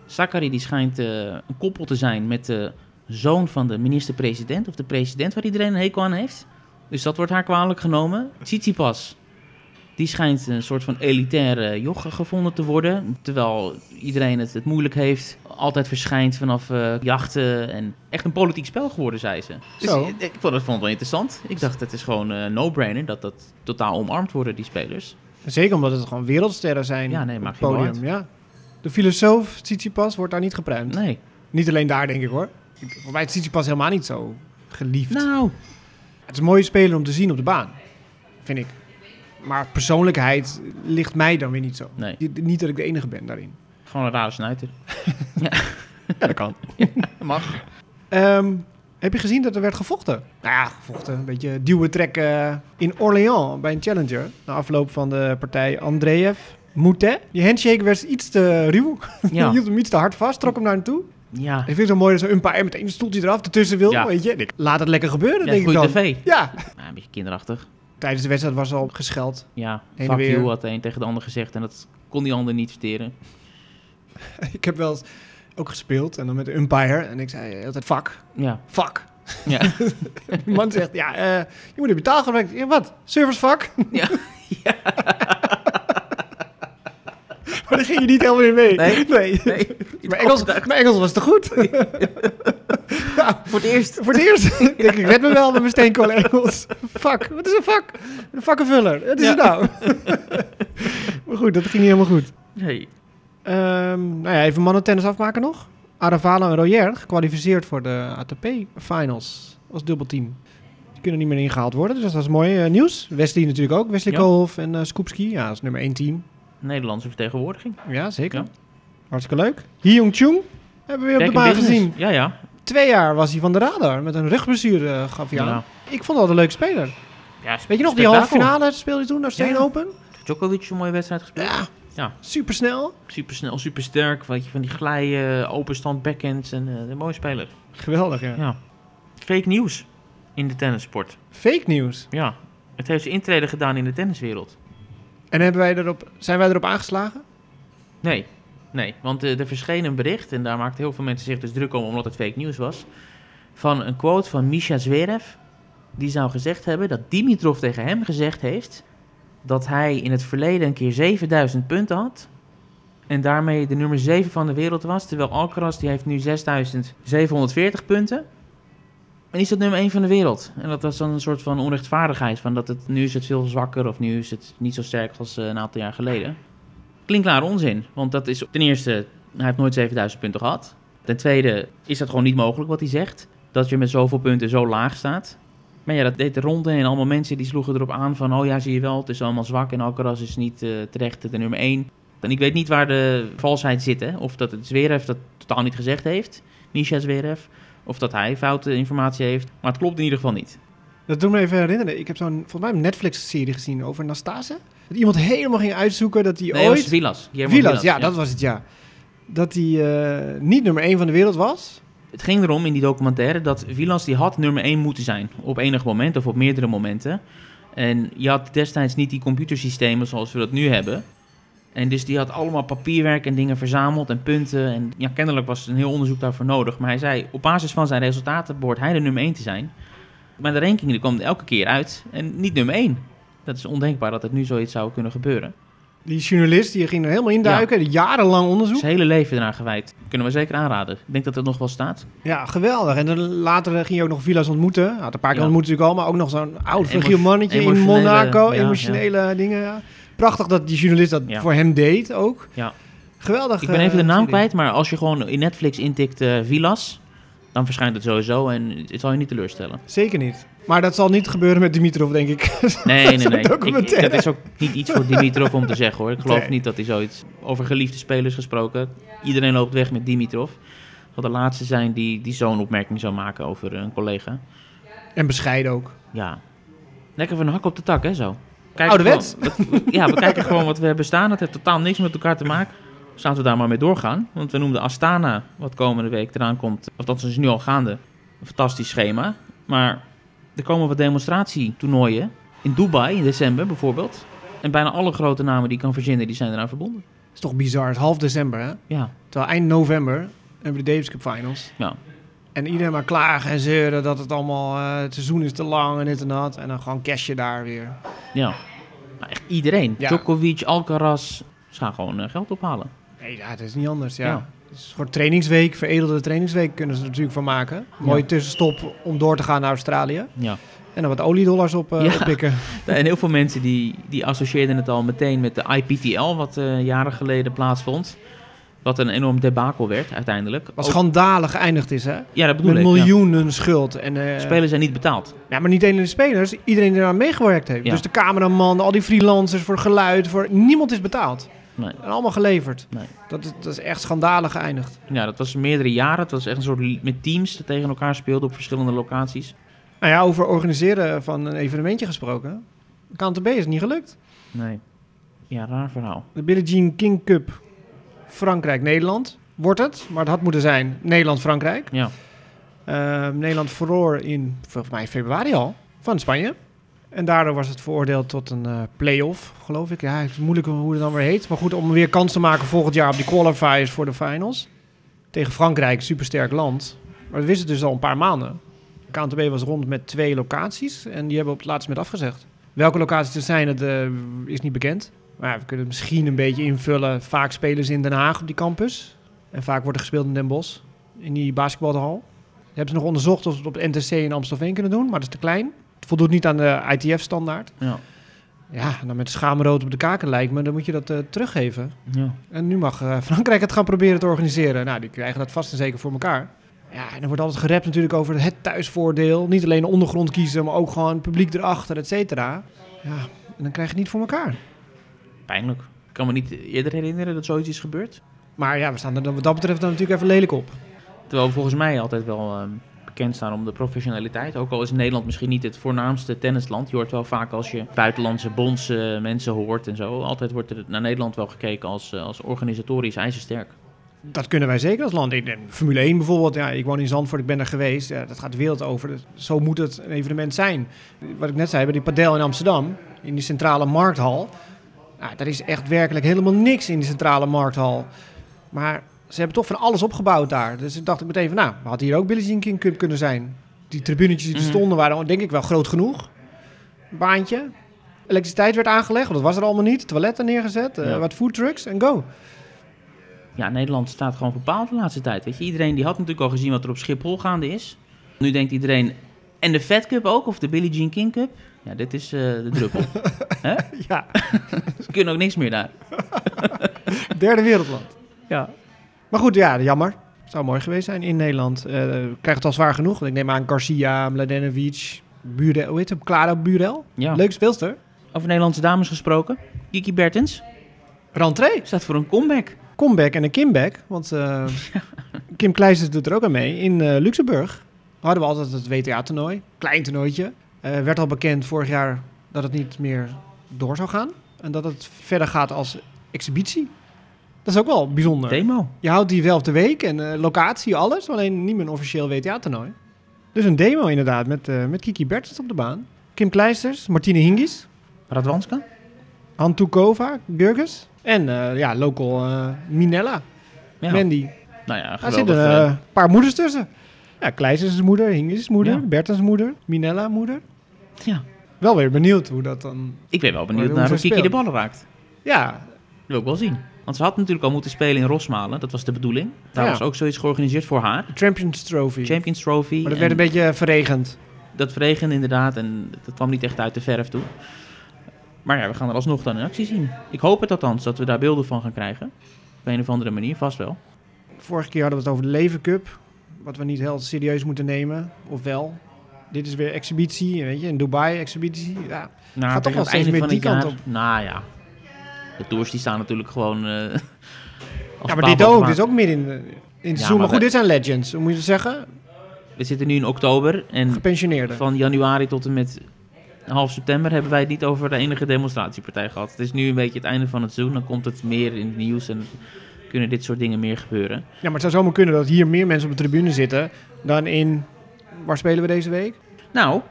Zachary die schijnt eh, een koppel te zijn met de zoon van de minister-president. Of de president waar iedereen een hekel aan heeft. Dus dat wordt haar kwalijk genomen. Tsitsipas, die schijnt een soort van elitaire joch gevonden te worden. Terwijl iedereen het, het moeilijk heeft. Altijd verschijnt vanaf eh, jachten. En echt een politiek spel geworden, zei ze. Dus Zo. ik, ik vond het vond het wel interessant. Ik dacht, het is gewoon een no-brainer dat dat totaal omarmd worden, die spelers. Zeker omdat het gewoon wereldsterren zijn Ja, nee, maakt podium. Ja. De filosoof Tsitsipas wordt daar niet gepruimd. Nee. Niet alleen daar, denk ik hoor. Voor mij is Tsitsipas helemaal niet zo geliefd. Nou, Het is een mooie speler om te zien op de baan, vind ik. Maar persoonlijkheid ligt mij dan weer niet zo. nee. Niet- Niet dat ik de enige ben daarin. Gewoon een rare snuiter. Ja, dat kan. Mag. Ehm, heb je gezien dat er werd gevochten? Nou ja, gevochten. Een beetje duwen trekken in Orléans bij een challenger. Na afloop van de partij Andreev. Moutet. Die handshake werd iets te ruw. Ja. hield hem iets te hard vast, trok hem naar hem toe. Ja. Ik vind het zo mooi dat zo'n umpire meteen een stoeltje eraf ertussen wil. Ja. Weet je? Laat het lekker gebeuren, Ja, denk ik goede dan. tv. Ja. Ja, een beetje kinderachtig. Tijdens de wedstrijd was al gescheld. Ja, Heen en fuck weer. you had de een tegen de ander gezegd. En dat kon die ander niet verteren. Ik heb wel eens ook gespeeld en dan met de umpire. En ik zei altijd fuck, Ja. fuck. Ja. Die man zegt, ja, eh, je moet in betaal gaan. Ja, wat? Service fuck? Ja. maar daar ging je niet helemaal in mee. Nee? nee. Nee. Mijn, Engels, mijn Engels was te goed. Voor het eerst. voor het eerst denk ik, ik red me wel met mijn steenkolen Engels. Fuck, wat is een fuck? Een vakkenvuller. Wat is het nou? maar goed, dat ging niet helemaal goed. Nee. Ehm, nou ja, even mannentennis afmaken nog. Aravalo en Royer gekwalificeerd voor de ATP Finals als dubbelteam. Die kunnen niet meer ingehaald worden, dus dat is mooi eh, nieuws. Wesley natuurlijk ook, Wesley Ja. Koolhof en eh Skupski. Ja, dat is nummer 1 team. Nederlandse vertegenwoordiging. Ja, zeker. Ja. Hartstikke leuk. Hyung Chung hebben we weer op de baan gezien. Ja, ja. Twee jaar was hij van de radar met een rugblessure eh, gaf hij aan. Ik vond wel een leuke speler. ja Weet je nog, die halve finale speelde hij toen, Australian Ja. Open? Djokovic een mooie wedstrijd gespeeld. Ja, Ja. super snel. Super snel, super sterk. Weet je, van die glijden, openstand, backhands. En eh, een mooie speler. Geweldig, ja. Ja. Fake nieuws in de tennissport. Fake nieuws. Ja. Het heeft zijn intrede gedaan in de tenniswereld. En hebben wij erop, zijn wij erop aangeslagen? Nee, nee. Want eh, er verscheen een bericht, en daar maakten heel veel mensen zich dus druk om, omdat het fake nieuws was. Van een quote van Misha Zverev. Die zou gezegd hebben dat Dimitrov tegen hem gezegd heeft. dat hij in het verleden een keer 7000 punten had. En daarmee de nummer 7 van de wereld was. Terwijl Alcaraz die heeft nu 6740 punten. En is dat nummer 1 van de wereld. En dat was dan een soort van onrechtvaardigheid. Van dat het, nu is het veel zwakker of nu is het niet zo sterk als uh, een aantal jaar geleden. Klinkklare onzin. Want dat is ten eerste, hij heeft nooit 7000 punten gehad. Ten tweede is dat gewoon niet mogelijk wat hij zegt. Dat je met zoveel punten zo laag staat. Maar ja, dat deed de ronde en allemaal mensen die sloegen erop aan van... oh ja, zie je wel, het is allemaal zwak en Alcaraz is niet uh, terecht de nummer 1. En ik weet niet waar de valsheid zit, hè. Of dat het Zverev dat totaal niet gezegd heeft, Misha Zverev. Of dat hij foute informatie heeft. Maar het klopt in ieder geval niet. Dat doet me even herinneren. Ik heb zo'n, volgens mij een Netflix-serie gezien over Nastase. Dat iemand helemaal ging uitzoeken dat hij nee, ooit... was Vilas. Vilas, ja, dat was het, ja. Dat hij uh, niet nummer 1 van de wereld was. Het ging erom in die documentaire dat Vilas die had nummer 1 moeten zijn. Op enig moment of op meerdere momenten. En je had destijds niet die computersystemen zoals we dat nu hebben. En dus die had allemaal papierwerk en dingen verzameld en punten. En ja, kennelijk was een heel onderzoek daarvoor nodig. Maar hij zei, op basis van zijn resultaten behoort hij de nummer 1 te zijn. Maar de ranking die kwam elke keer uit en niet nummer 1. Dat is ondenkbaar dat het nu zoiets zou kunnen gebeuren. Die journalist die ging er helemaal induiken, ja. jarenlang onderzoek. Zijn hele leven eraan gewijd. Kunnen we zeker aanraden. Ik denk dat het nog wel staat. Ja, geweldig. En dan later ging je ook nog Villa's ontmoeten. Had een paar keer ja. ontmoet natuurlijk al, maar ook nog zo'n oud fragiel mannetje in Monaco. Ja, emotionele dingen. Prachtig dat die journalist dat voor hem deed ook. Ja. Geweldig. Ik ben even de naam kwijt, maar als je gewoon in Netflix intikt uh, Villas, dan verschijnt het sowieso en het zal je niet teleurstellen. Zeker niet. Maar dat zal niet gebeuren met Dimitrov, denk ik. Nee, nee, nee. Ik, dat is ook niet iets voor Dimitrov om te zeggen hoor. Ik geloof nee. niet dat hij zoiets over geliefde spelers gesproken. Iedereen loopt weg met Dimitrov. Dat de laatste zijn die, die zo'n opmerking zou maken over een collega. En bescheiden ook. Ja. Lekker van een hak op de tak, hè, zo. Ouderwets? ja, we kijken gewoon wat we hebben staan. Het heeft totaal niks met elkaar te maken. Dus laten we daar maar mee doorgaan. Want we noemden Astana, wat komende week eraan komt. Of dat is nu al gaande. Een fantastisch schema. Maar er komen wat demonstratietoernooien. In Dubai in december bijvoorbeeld. En bijna alle grote namen die ik kan verzinnen, die zijn eraan verbonden. Dat is toch bizar. Het is half december, hè? Ja. Terwijl eind november hebben we de Davis Cup Finals. Ja. En iedereen maar klagen en zeuren dat het allemaal... Uh, het seizoen is te lang en dit en dat. En dan gewoon cash je daar weer. Ja. Maar echt iedereen. Ja. Djokovic, Alcaraz. Ze gaan gewoon uh, geld ophalen. Nee, ja, dat is niet anders, ja. ja. Het is gewoon trainingsweek, veredelde trainingsweek kunnen ze er natuurlijk van maken. Mooie ja. tussenstop om door te gaan naar Australië. Ja. En dan wat oliedollars op, uh, ja. oppikken. En heel veel mensen die, die associeerden het al meteen met de IPTL, wat uh, jaren geleden plaatsvond. Wat een enorm debakel werd uiteindelijk. Wat schandalig geëindigd is, hè? Ja, dat bedoel Met ik. miljoenen ja. schuld. En, uh, spelers zijn niet betaald. Ja, maar niet alleen de spelers. Iedereen die eraan meegewerkt heeft. Ja. Dus de cameraman, al die freelancers voor geluid. Voor... Niemand is betaald. Nee. En allemaal geleverd. Nee. Dat, is, dat is echt schandalig geëindigd. Ja, dat was meerdere jaren. Het was echt een soort met teams die tegen elkaar speelden op verschillende locaties. Nou ja, over organiseren van een evenementje gesproken. KNTB is niet gelukt. Nee. Ja, raar verhaal. De Billie Jean King Cup Frankrijk-Nederland wordt het. Maar het had moeten zijn Nederland-Frankrijk. Ja. Uh, Nederland verloor in, volgens mij februari al, van Spanje. En daardoor was het veroordeeld tot een uh, play-off, geloof ik. Ja, het is moeilijk hoe het dan weer heet. Maar goed, om weer kans te maken volgend jaar op die qualifiers voor de finals. Tegen Frankrijk, supersterk land. Maar we wisten dus al een paar maanden. KNTB was rond met twee locaties en die hebben op het laatste moment afgezegd. Welke locaties er zijn, dat uh, is niet bekend. Maar ja, we kunnen het misschien een beetje invullen. Vaak spelen ze in Den Haag op die campus. En vaak wordt er gespeeld in Den Bosch, in die basketbalhal. Hebben ze nog onderzocht of ze het op het NTC in Amstelveen kunnen doen, maar dat is te klein. Het voldoet niet aan de ITF-standaard. Ja. Ja, dan met schaamrood op de kaken lijkt me, dan moet je dat uh, teruggeven. Ja. En nu mag uh, Frankrijk het gaan proberen te organiseren. Nou, die krijgen dat vast en zeker voor elkaar. Ja, en er wordt altijd gerept natuurlijk over het thuisvoordeel. Niet alleen de ondergrond kiezen, maar ook gewoon het publiek erachter, et cetera. Ja, en dan krijg je het niet voor elkaar. Pijnlijk. Ik kan me niet eerder herinneren dat zoiets is gebeurd. Maar ja, we staan er wat dat betreft dan natuurlijk even lelijk op. Terwijl we volgens mij altijd wel uh, bekend staan om de professionaliteit. Ook al is Nederland misschien niet het voornaamste tennisland. Je hoort wel vaak als je buitenlandse bonds uh, mensen hoort en zo. Altijd wordt er naar Nederland wel gekeken als, uh, als organisatorisch ijzersterk. Dat kunnen wij zeker als land. In Formule 1 bijvoorbeeld, ja, ik woon in Zandvoort, ik ben er geweest. Ja, dat gaat de wereld over. Zo moet het een evenement zijn. Wat ik net zei, bij die padel in Amsterdam, in die centrale markthal. Nou, daar is echt werkelijk helemaal niks in die centrale markthal. Maar ze hebben toch van alles opgebouwd daar. Dus ik dacht ik meteen van, nou, had hier ook Billie Jean King Cup kunnen zijn. Die tribunetjes die er stonden waren denk ik wel groot genoeg. Baantje. Elektriciteit werd aangelegd, want dat was er allemaal niet. Toiletten neergezet, uh, Ja. wat foodtrucks en go. Ja, Nederland staat gewoon bepaald de laatste tijd. Weet je, iedereen die had natuurlijk al gezien wat er op Schiphol gaande is. Nu denkt iedereen, en de Fed Cup ook, of de Billie Jean King Cup. Ja, dit is eh, de druppel. Hè? Ja, Ze kunnen ook niks meer daar. derde wereldland. Ja. Maar goed, ja, jammer. Zou mooi geweest zijn in Nederland. Eh krijgt het al zwaar genoeg. Ik neem aan Garcia, Mladenovic, Burel, hoe heet hem? Clara Burel. ja. Leuke speelster. Over Nederlandse dames gesproken. Kiki Bertens Rentree. staat voor een comeback. Comeback en een comeback. Want eh, Kim Kleijsers doet er ook aan mee. In Luxemburg hadden we altijd het WTA-toernooi. Klein toernooitje. Eh, werd al bekend vorig jaar dat het niet meer door zou gaan. En dat het verder gaat als exhibitie. Dat is ook wel bijzonder. Demo. Je houdt die wel op de week en eh, locatie, alles. Alleen niet meer een officieel WTA-toernooi. Dus een demo inderdaad met, eh, met Kiki Bertens op de baan. Kim Kleisters, Martine Hingis, Radwanska? Antukova, Gurgus. En ja, local Minella, Ja. Mandy. Nou ja, Daar zitten een paar moeders tussen. Ja, Kleisters is moeder, Hingis is moeder, Ja. Bertens moeder, Minella moeder. Ja. Wel weer benieuwd hoe dat dan... Ik ben wel benieuwd Hoe naar hoe Kiki de ballen raakt. Ja, Dat wil ik wel zien. Want ze had natuurlijk al moeten spelen in Rosmalen. Dat was de bedoeling. Daar Ja. was ook zoiets georganiseerd voor haar. de Champions Trophy. Champions Trophy. maar dat werd een beetje verregend. Dat verregende inderdaad en dat kwam niet echt uit de verf toe. Maar ja, we gaan er alsnog dan in actie zien. Ik hoop het althans, dat we daar beelden van gaan krijgen. Op een of andere manier, vast wel. Vorige keer hadden we het over de Leven Cup. Wat we niet heel serieus moeten nemen. Of wel. Dit is weer exhibitie, weet je. In Dubai exhibitie. Ja. Nou, Gaat toch wel steeds meer die jaar- kant op. Nou ja, de tours die staan natuurlijk gewoon... eh, ja, maar dit ook. Dit is ook midden in, de- in het seizoen. maar goed, we- dit zijn legends. Hoe moet je het zeggen? We zitten nu in oktober en van januari tot en met half september hebben wij het niet over de enige demonstratiepartij gehad. Het is nu een beetje het einde van het seizoen, dan komt het meer in het nieuws en kunnen dit soort dingen meer gebeuren. Ja, maar het zou zomaar kunnen dat hier meer mensen op de tribune zitten dan in... Waar spelen we deze week? Nou,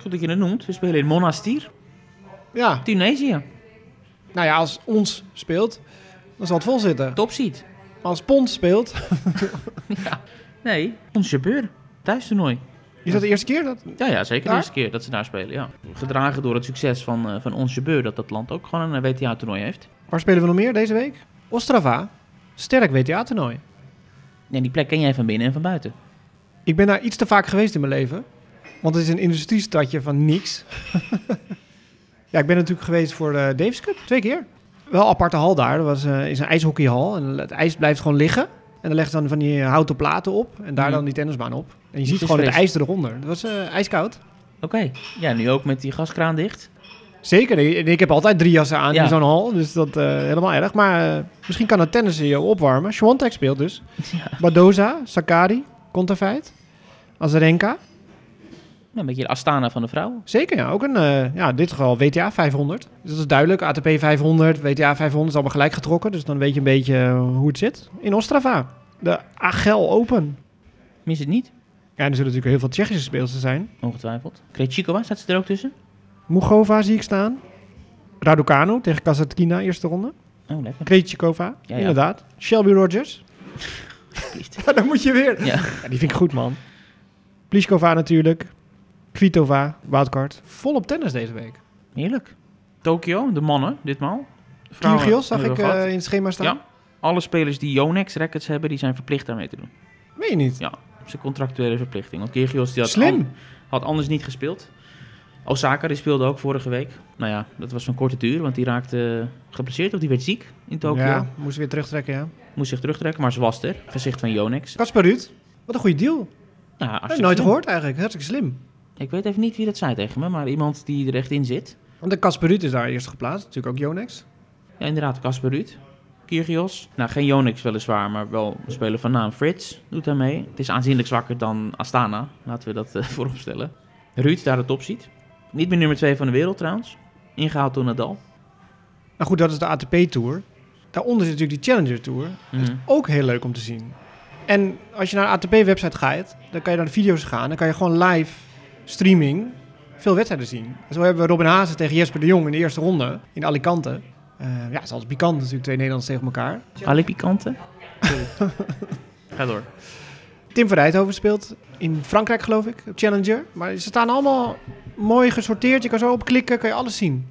goed dat je het noemt, we spelen in Monastir, Ja, Tunesië, nou ja, als ons speelt, dan zal het vol zitten. topseed. Als Pont speelt, ja. Nee, ons Jabeur, thuistoernooi. is dat de eerste keer? Dat... Ja, ja, zeker Daar? de eerste keer dat ze daar spelen, ja. Gedragen door het succes van, eh, van ons Jabeur, dat dat land ook gewoon een WTA-toernooi heeft. Waar spelen we nog meer deze week? Ostrava. Sterk WTA-toernooi. En die plek ken jij van binnen en van buiten. Ik ben daar iets te vaak geweest in mijn leven. Want het is een industriestadje van niks. ja, ik ben natuurlijk geweest voor de Davis Cup. Twee keer. Wel een aparte hal daar. Dat was, eh, is een ijshockeyhal. En het ijs blijft gewoon liggen. En dan leggen ze dan van die houten platen op. En daar Mhm. dan die tennisbaan op. En je ziet gewoon het ijs eronder. Dat was eh, ijskoud. Oké, ja, nu ook met die gaskraan dicht. Zeker. Ik, ik heb altijd drie jassen aan Ja. in zo'n hal. Dus dat eh helemaal erg. Maar eh, misschien kan het tennis je opwarmen. Swantek speelt dus. Badoza, Sakari, Kontaveit, Azarenka. Een beetje de Astana van de vrouw. Zeker, ja. Ook een, eh, ja, in dit geval WTA 500. Dus dat is duidelijk. ATP 500, WTA 500 is allemaal gelijk getrokken. Dus dan weet je een beetje eh, hoe het zit. In Ostrava, de Agel Open. Mis het niet, Ja, en er zullen natuurlijk heel veel Tsjechische speelsters zijn. ongetwijfeld. Krejcikova, staat ze er ook tussen? Mugova zie ik staan. Raducanu tegen Kasatkina, eerste ronde. Oh, lekker. Krejcikova, ja. inderdaad. Shelby Rogers. Ja, dan moet je weer. Ja. Ja, die vind ik goed, man. Pliskova natuurlijk. Kvitova, wildcard. Volop tennis deze week. Heerlijk. Tokio, de mannen, ditmaal. Kyrgios zag ik eh, in het schema staan. Ja. Alle spelers die Yonex records hebben, die zijn verplicht daarmee te doen. Weet je niet. Ja, dat is een contractuele verplichting. Want Kyrgios die had, Slim. an- had anders niet gespeeld. Osaka die speelde ook vorige week. Nou ja, dat was zo'n korte duur, want die raakte geblesseerd of die werd ziek in Tokio. Ja, moest weer terugtrekken, ja. Moest zich terugtrekken, maar ze was er. Gezicht van Yonex. Kasper Ruud, wat een goede deal. Ja, nooit gehoord eigenlijk. Hartstikke slim. Ik weet even niet wie dat zei tegen me, maar iemand die er echt in zit. Want de Kasper Ruud is daar eerst geplaatst. Natuurlijk ook Yonex. Ja, inderdaad, Casper Ruud. Kyrgios. Nou, geen Yonex weliswaar, maar wel een speler van naam. Frits doet daar mee. Het is aanzienlijk zwakker dan Astana. Laten we dat eh, voorop stellen. Ruud daar de top ziet. Niet meer nummer 2 van de wereld trouwens. Ingehaald door Nadal. Nou goed, dat is de ATP-tour. Daaronder zit natuurlijk die Challenger-tour. Mhm. Ook heel leuk om te zien. En als je naar de ATP-website gaat, dan kan je naar de video's gaan. Dan kan je gewoon live streaming veel wedstrijden zien. En zo hebben we Robin Hazen tegen Jesper de Jong in de eerste ronde in Alicante. Eh, ja, het is altijd pikant natuurlijk, twee Nederlanders tegen elkaar. Alle pikanten. Ga door. Tim van Rijthoven speelt in Frankrijk, geloof ik, op Challenger. Maar ze staan allemaal mooi gesorteerd. Je kan zo opklikken, kan je alles zien.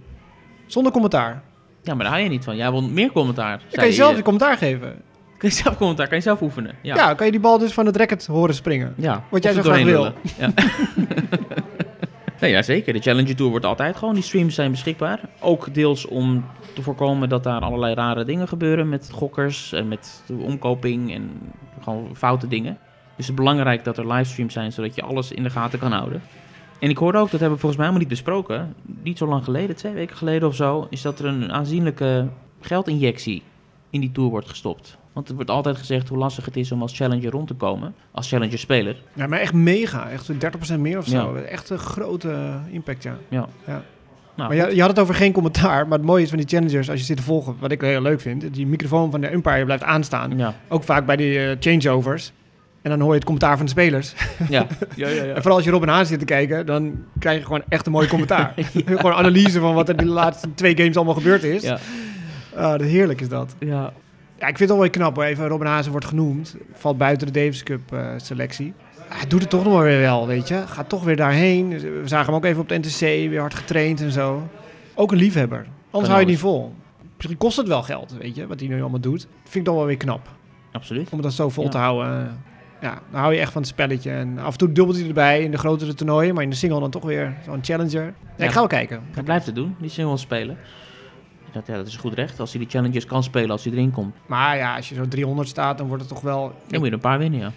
Zonder commentaar. Ja, maar daar hou je niet van. Jij wil meer commentaar. Dan kan je zelf je. commentaar geven. Kun je zelf commentaar, kan je zelf oefenen. Ja. Ja, kan je die bal dus van het racket horen springen. Ja, Wat jij zo graag doorheen lullen. Ja. nee, ja, zeker. De Challenger Tour wordt altijd gewoon, die streams zijn beschikbaar. Ook deels om te voorkomen dat daar allerlei rare dingen gebeuren met gokkers en met omkoping en gewoon foute dingen. Dus het is belangrijk dat er livestreams zijn, zodat je alles in de gaten kan houden. En ik hoorde ook, dat hebben we volgens mij helemaal niet besproken, niet zo lang geleden, twee weken geleden of zo, is dat er een aanzienlijke geldinjectie in die tour wordt gestopt. Want er wordt altijd gezegd hoe lastig het is om als challenger rond te komen, als challenger-speler. Ja, maar echt mega. Echt 30% meer of zo. Ja. Echt een grote impact, ja. Ja. Ja. Nou, maar je, je had het over geen commentaar. Maar het mooie is van die challengers, als je zit te volgen, wat ik heel leuk vind, die microfoon van de umpire blijft aanstaan. Ja, Ook vaak bij die eh, changeovers. En dan hoor je het commentaar van de spelers. ja. ja, ja, ja. En vooral als je Robin Haan zit te kijken, dan krijg je gewoon echt een mooi commentaar. Gewoon analyse van wat er de laatste twee games allemaal gebeurd is. Ja. Ah, dat heerlijk is dat. ja. Ja, ik vind het wel weer knap hoor. Even Robin Hazen wordt genoemd. Valt buiten de Davis Cup eh, selectie. Hij doet het toch nog maar weer wel, weet je. Gaat toch weer daarheen. Dus We zagen hem ook even op de NTC, weer hard getraind en zo. Ook een liefhebber. Anders hou je het niet vol. Misschien kost het wel geld, weet je, wat hij nu allemaal doet. Vind ik toch wel weer knap. Absoluut. Om dat zo vol Ja. te houden. Ja, dan hou je echt van het spelletje. En af en toe dubbelt hij erbij in de grotere toernooien. Maar in de single dan toch weer zo'n challenger. Ja. Ik ga wel kijken. Hij blijft het doen, die single spelen. Dat, ja, dat is goed recht. Als hij die challenges kan spelen als hij erin komt, Maar ja, als je zo 300 staat, dan wordt het toch wel... dan moet je er een paar winnen, ja.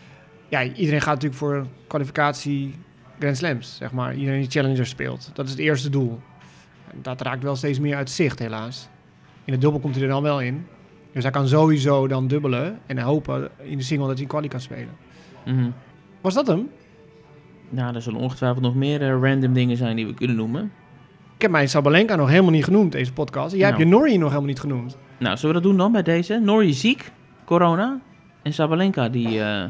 ja, iedereen gaat natuurlijk voor kwalificatie Grand Slams, zeg maar. Iedereen die Challenger speelt. Dat is het eerste doel. Dat raakt wel steeds meer uit zicht, helaas. In de dubbel komt hij er dan wel in. Dus hij kan sowieso dan dubbelen en hopen in de single dat hij kwalie kan spelen. Mhm. Was dat hem? Nou, er zullen ongetwijfeld nog meer eh, random dingen zijn die we kunnen noemen. Ik heb mijn Sabalenka nog helemaal niet genoemd, deze podcast. En jij Nou. hebt je Norrie nog helemaal niet genoemd. Nou, zullen we dat doen dan bij deze? Norrie ziek, corona. En Sabalenka die... eh,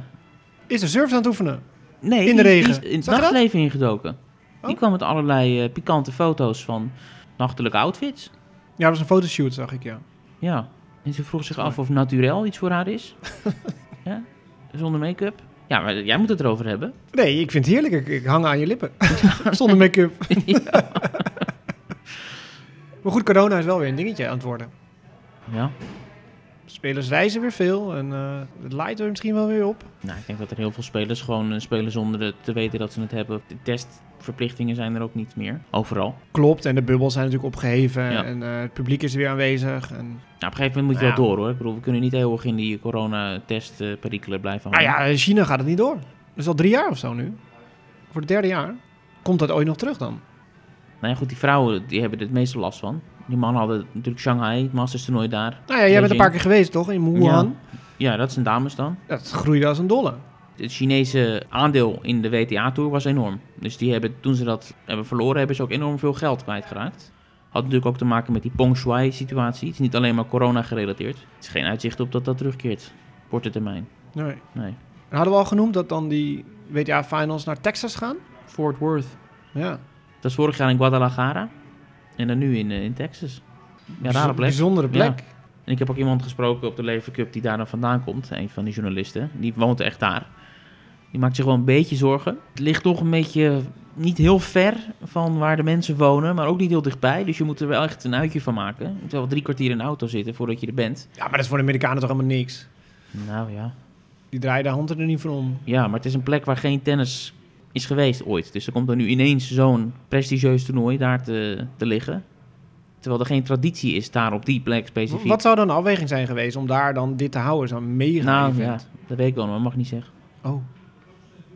Is de service aan het oefenen? nee, In de die, regen. die is in het je nachtleven ingedoken. Die Oh. kwam met allerlei eh, pikante foto's van nachtelijke outfits. Ja, dat was een fotoshoot, zag ik, ja. Ja. En ze vroeg zich af of naturel iets voor haar is. ja? Zonder make-up. Ja, maar jij moet het erover hebben. Nee, ik vind het heerlijk. Ik, ik hang aan je lippen. Zonder make-up. Maar goed, corona is wel weer een dingetje aan het worden. Ja. Spelers reizen weer veel en eh, het laait er misschien wel weer op. Nou, ik denk dat er heel veel spelers gewoon eh, spelen zonder te weten dat ze het hebben. De testverplichtingen zijn er ook niet meer. Overal. Klopt, en de bubbels zijn natuurlijk opgeheven Ja. en eh, het publiek is weer aanwezig. En... Nou, op een gegeven moment moet je Ja. wel door hoor. Ik bedoel, we kunnen niet eeuwig in die coronatestperikelen blijven Nou hangen. ja, in China gaat het niet door. Dat is al drie jaar of zo nu. Voor het derde jaar. Komt dat ooit nog terug dan? Nou ja, goed, die vrouwen die hebben er het meeste last van. Die mannen hadden natuurlijk Shanghai, het Masters toernooi daar. Nou ja, jij bent een paar keer geweest toch, in Wuhan? Ja, dat zijn dames dan. Dat groeide als een dolle. Het Chinese aandeel in de WTA-tour was enorm. Dus die hebben, toen ze dat hebben verloren, hebben ze ook enorm veel geld kwijtgeraakt. Had natuurlijk ook te maken met die Peng Shuai-situatie. Het is niet alleen maar corona gerelateerd. Het is geen uitzicht op dat dat terugkeert. Korte termijn. Nee. Nee. En hadden we al genoemd dat dan die WTA-finals naar Texas gaan? Fort Worth. Ja. Dat was vorig jaar in Guadalajara. En dan nu in, eh, in Texas. Ja, rare plek. Bijzondere plek. Ja. En ik heb ook iemand gesproken op de Lever Cup die daar dan vandaan komt. Een van die journalisten. Die woont echt daar. Die maakt zich wel een beetje zorgen. Het ligt toch een beetje niet heel ver van waar de mensen wonen, maar ook niet heel dichtbij. Dus je moet er wel echt een uitje van maken. Je moet wel drie kwartier in de auto zitten voordat je er bent. Ja, maar dat is voor de Amerikanen toch helemaal niks. Nou ja. Die draaien de hand er niet voor om. Ja, maar het is een plek waar geen tennis is geweest ooit. Dus er komt er nu ineens zo'n prestigieus toernooi daar te, te liggen. Terwijl er geen traditie is daar op die plek specifiek. Wat zou dan de afweging zijn geweest om daar dan dit te houden? Zo'n mega Nou event? ja, dat weet ik wel, maar mag niet zeggen. Oh. Doe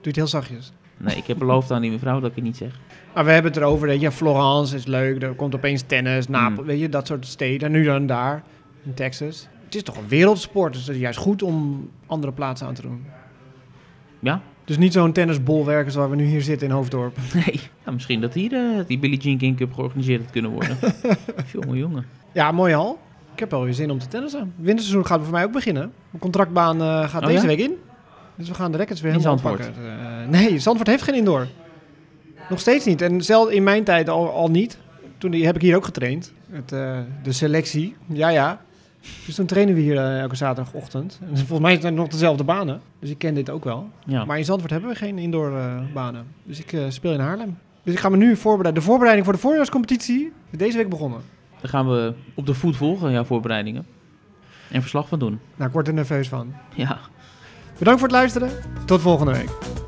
het heel zachtjes. Nee, ik heb beloofd aan die mevrouw dat ik het niet zeg. Maar we hebben het erover, weet je, Florence is leuk, er komt opeens tennis, Napels, Mm. weet je, dat soort steden. En nu dan daar, in Texas. Het is toch een wereldsport, dus het is juist goed om andere plaatsen aan te doen. Ja? Dus niet zo'n tennisbolwerk als waar we nu hier zitten in Hoofddorp. Nee. Ja, misschien dat hier eh, die Billie Jean King Cup georganiseerd had kunnen worden. jongen, jongen. Ja, mooi hal. Ik heb wel weer zin om te tennissen. Winterseizoen gaat voor mij ook beginnen. Mijn contractbaan eh, gaat Oh, deze ja? week in. Dus we gaan de rackets weer In helemaal Zandvoort? oppakken. Eh, nee, Zandvoort heeft geen indoor. Nog steeds niet. En zelfs in mijn tijd al, al niet. Toen die, heb ik hier ook getraind. Het, de selectie. Ja, ja. Dus toen trainen we hier eh, elke zaterdagochtend. En volgens mij zijn het nog dezelfde banen. Dus ik ken dit ook wel. Ja. Maar in Zandvoort hebben we geen indoor eh, banen. Dus ik eh, speel in Haarlem. Dus ik ga me nu voorbereiden. De voorbereiding voor de voorjaarscompetitie is deze week begonnen. Dan gaan we op de voet volgen, jouw voorbereidingen. En verslag van doen. Nou, ik word er nerveus van. Ja. Bedankt voor het luisteren. Tot volgende week.